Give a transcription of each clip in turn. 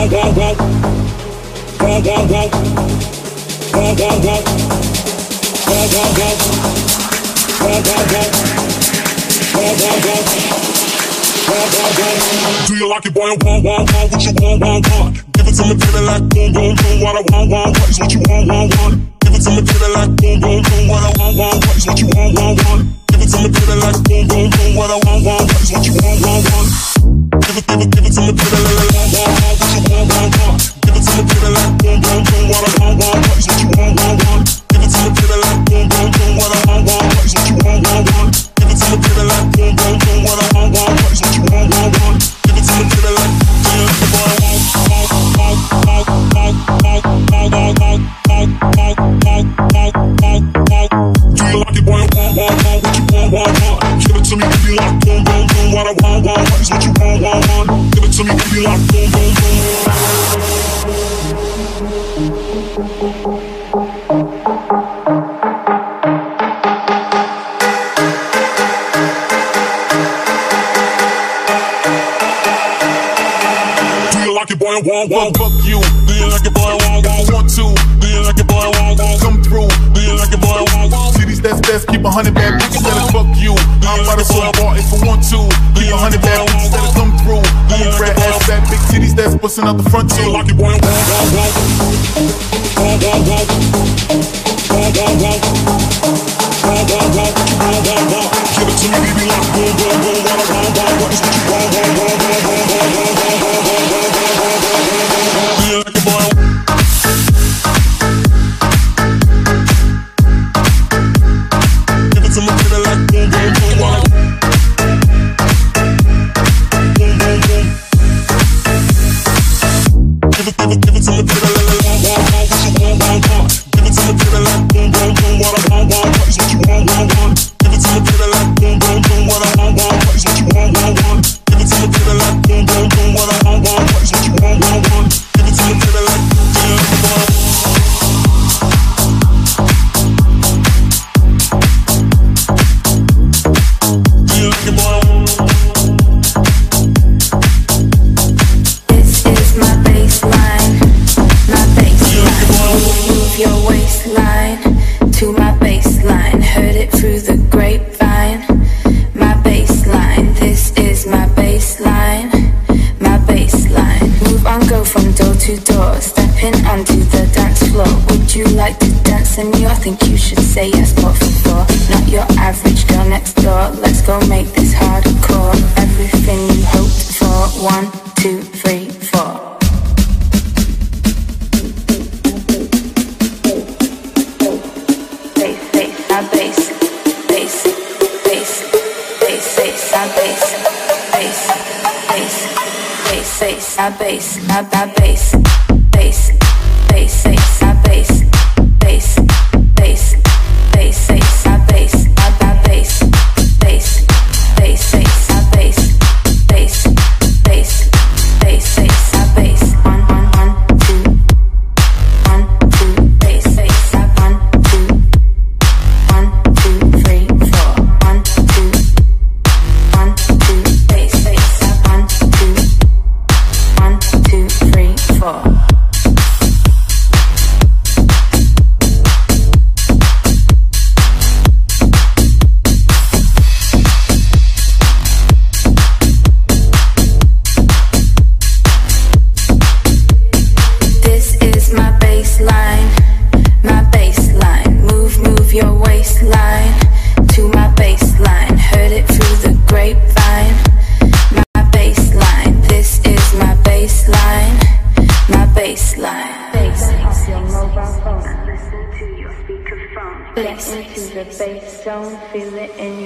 Do you like it, boy? Want, want, want what you want, want, want. Give it to me, baby, like boom, boom, boom. What I want, want, what is what you want, want, want. Give it to me, baby, like boom, boom, boom. What I want, want, what is what you want, want, want. Give it to me, baby, like boom, boom, boom. What I want, want, what is what you want, want, want. Give it, to me, baby, la la want, want, what you want, want, want. Give what I want, want, what is what you want, want, want. Give it to me, baby, like boom, boom, boom, what I want, want, what is what you want, want, want. Give it to me, baby, like boom, boom, boom, what I want, want, what is what you want, want, want. busting out the front till I boy. wild, wild, wild, wild, boy.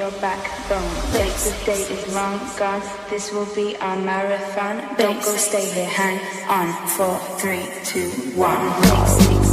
your backbone. Bass. The date is long gone. This will be our marathon. Don't go stay here. Hang on. Four, three, two, one. Bass.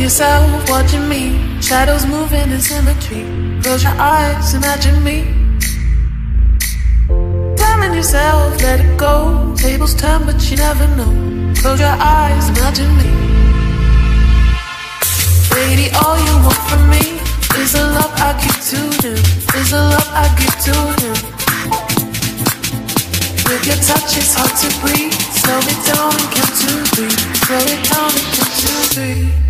yourself watching me. Shadows moving in symmetry. Close your eyes, imagine me. Telling yourself, let it go. Tables turn, but you never know. Close your eyes, imagine me. Lady, all you want from me is the love I give to you. Is the love I give to you. With your touch, it's hard to breathe. Slow it down and count to three. Slow it down and count to three.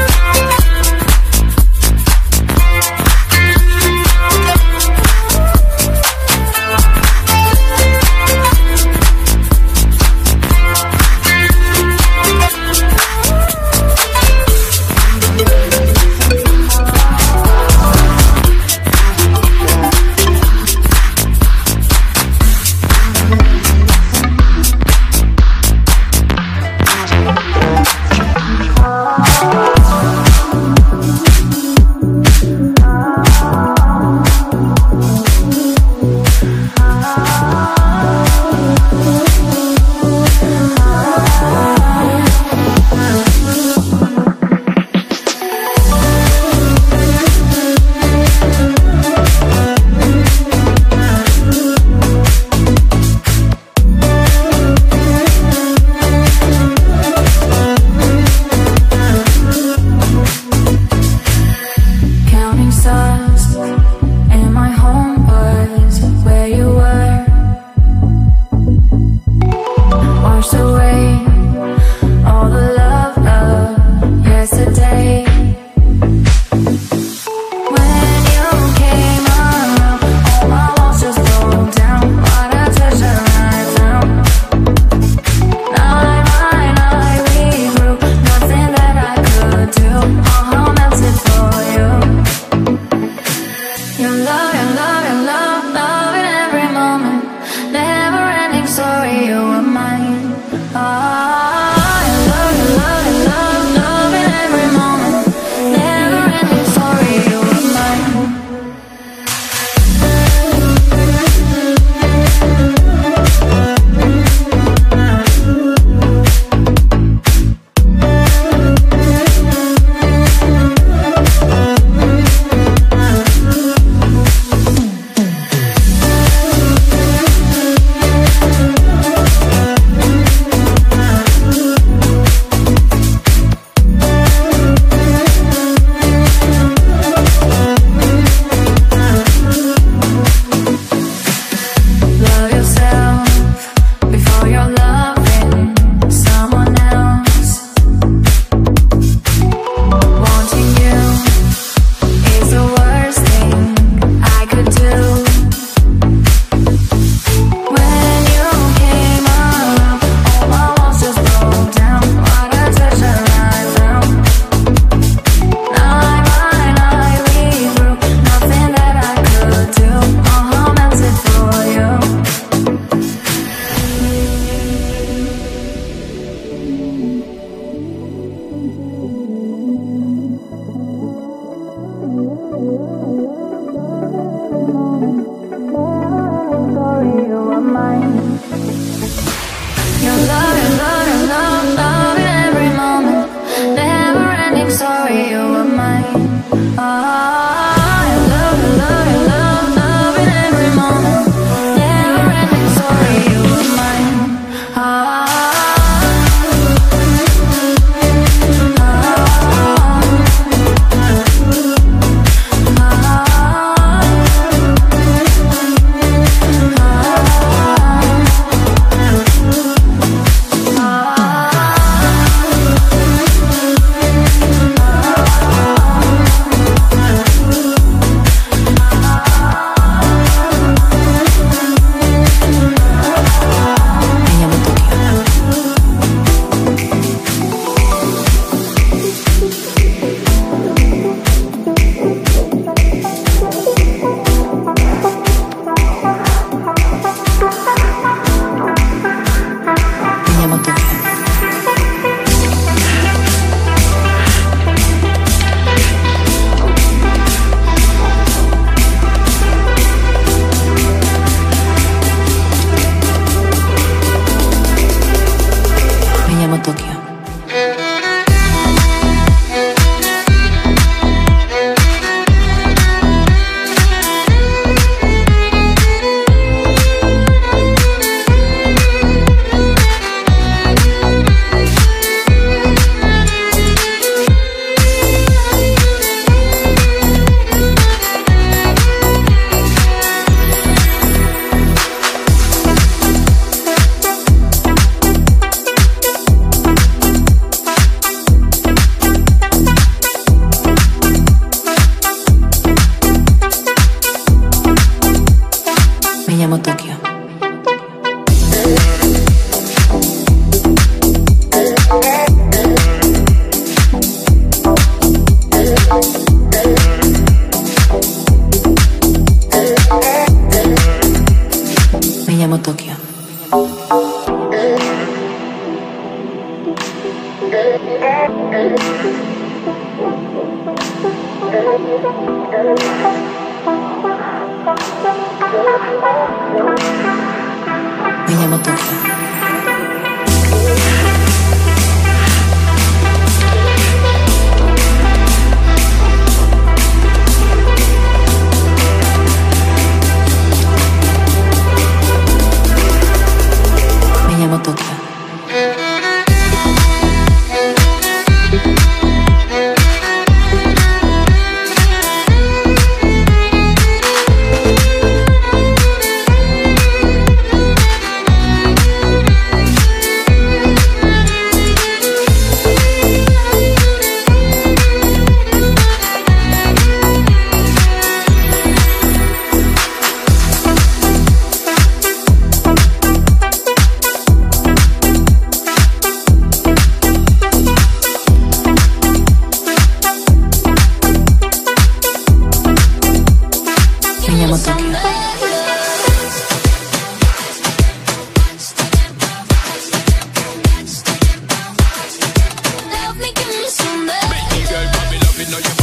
you are mine.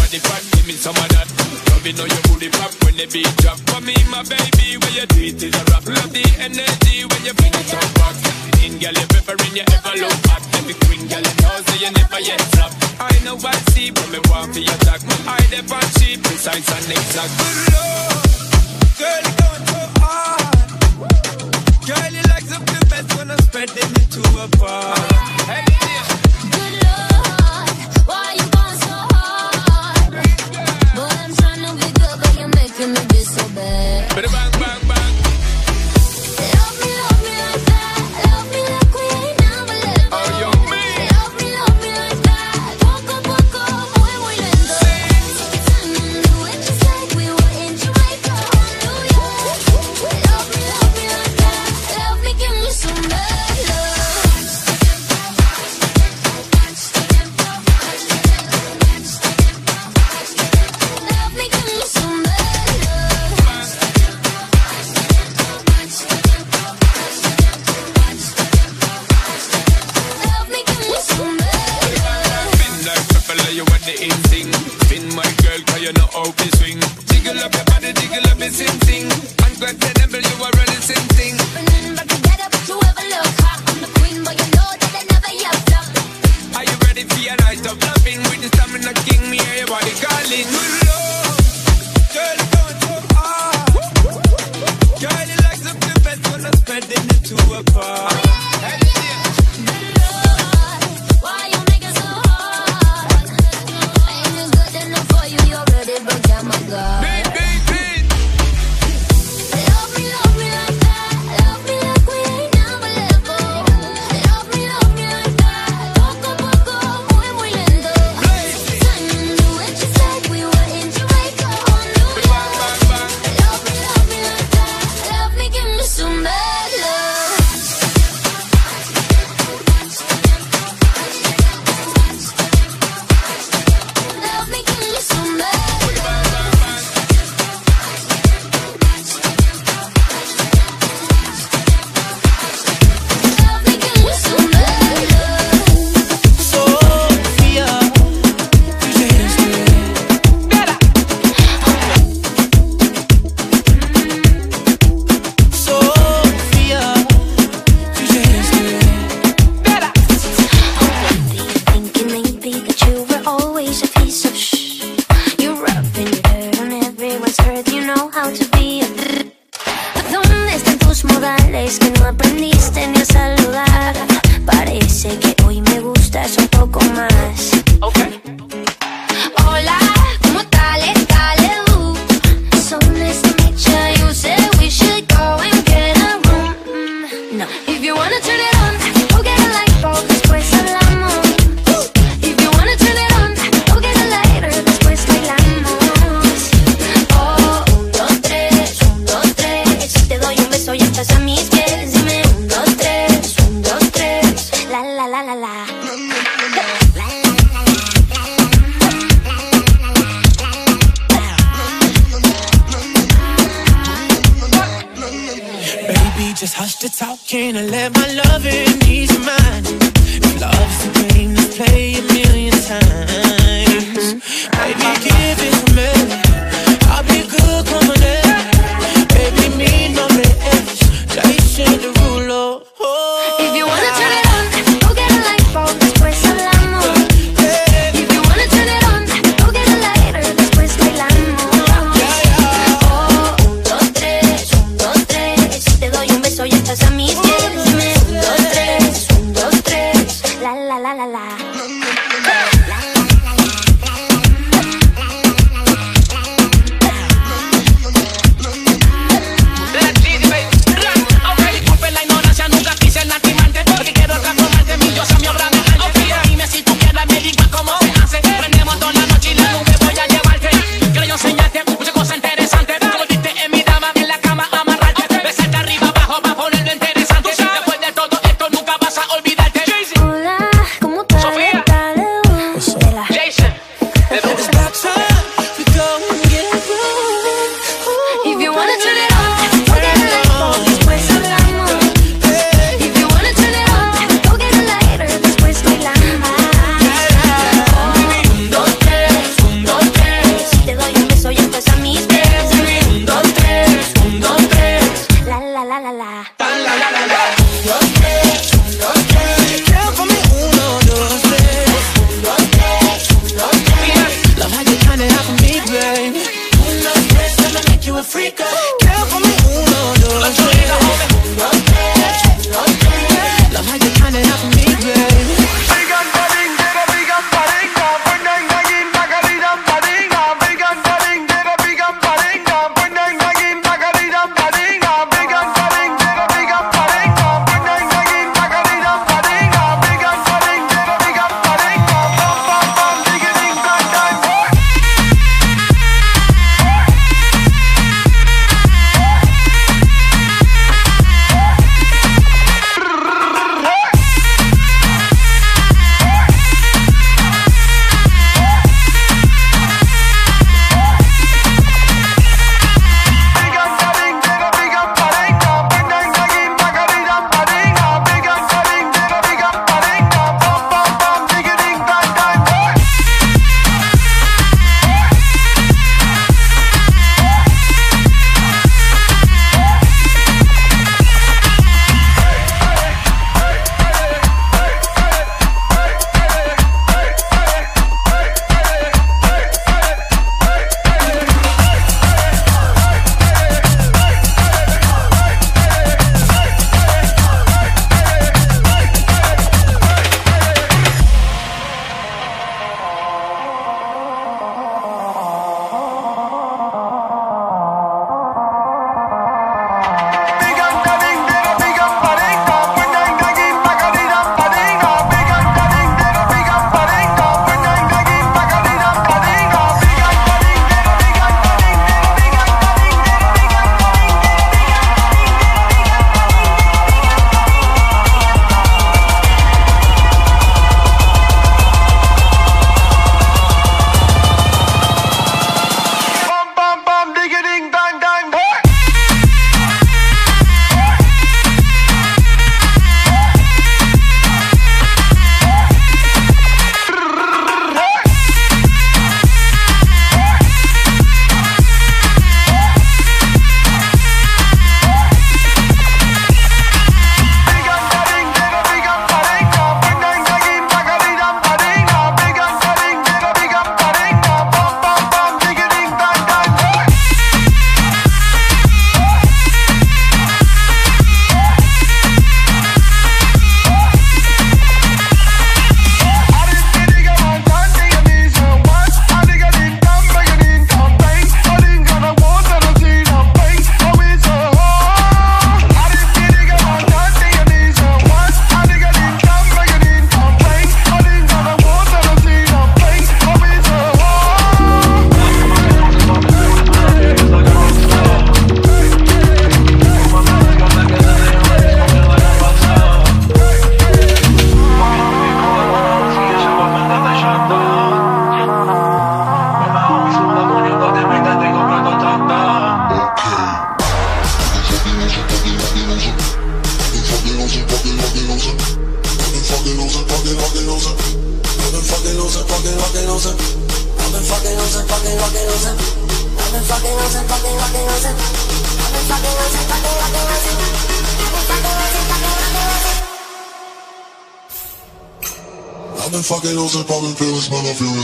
body fat, give me some of that. Loving booty pop when the beat drop. For me, my baby, when your teeth is a rap. Love the energy when you bring it on back. In girl, you're peppering, you ever look back. Every queen girl, you know, so you never yet drop. I know I see, but me want for your talk. My eye, the bad sheep, precise and exact. Good lord, girl, you're going so hard. Girl, you like up best when I'm spreading it to a bar. Hey, yeah. Good lord, why you making me be so bad. just hush the talking and let my loving ease your mind. If love's a game to play a million times, baby, give it to me. I'll be good coming in. Baby, me no rest. They should the rule,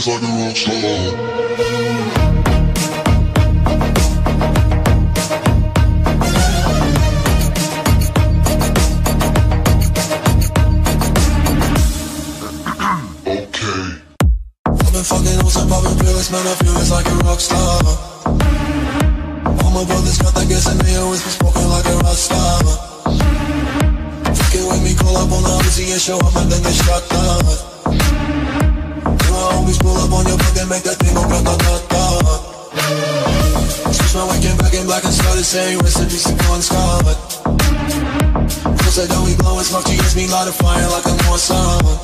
it's like a rock star. Fucking on some poppin' pills, man, I feel it's like a rock star. All my brothers got that gas and they always been smoking like a rock star. Fucking with me, call up on the Uzi and show up and then get shot down. Make that thing go grata-ta-ta. Switch my weekend back in black and started saying recipes to Bon Scott. Cause I know we blowing smoke, she gets me light a fire like I'm on summer.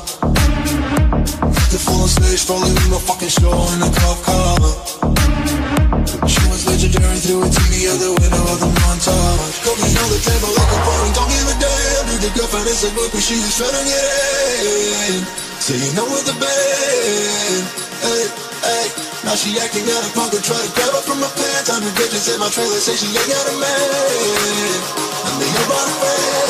The full on stage, following my fucking show in a cop car. She was legendary through a TV out the window of the montage. Cooking on the table like a party, don't give a damn. Dude, the girlfriend is a but she was trying to get in. Saying no with the band. Hey, hey. Now she acting out of pocket, try to grab her from my pants. I'm the bitches in my trailer, say she ain't got a man. And they about a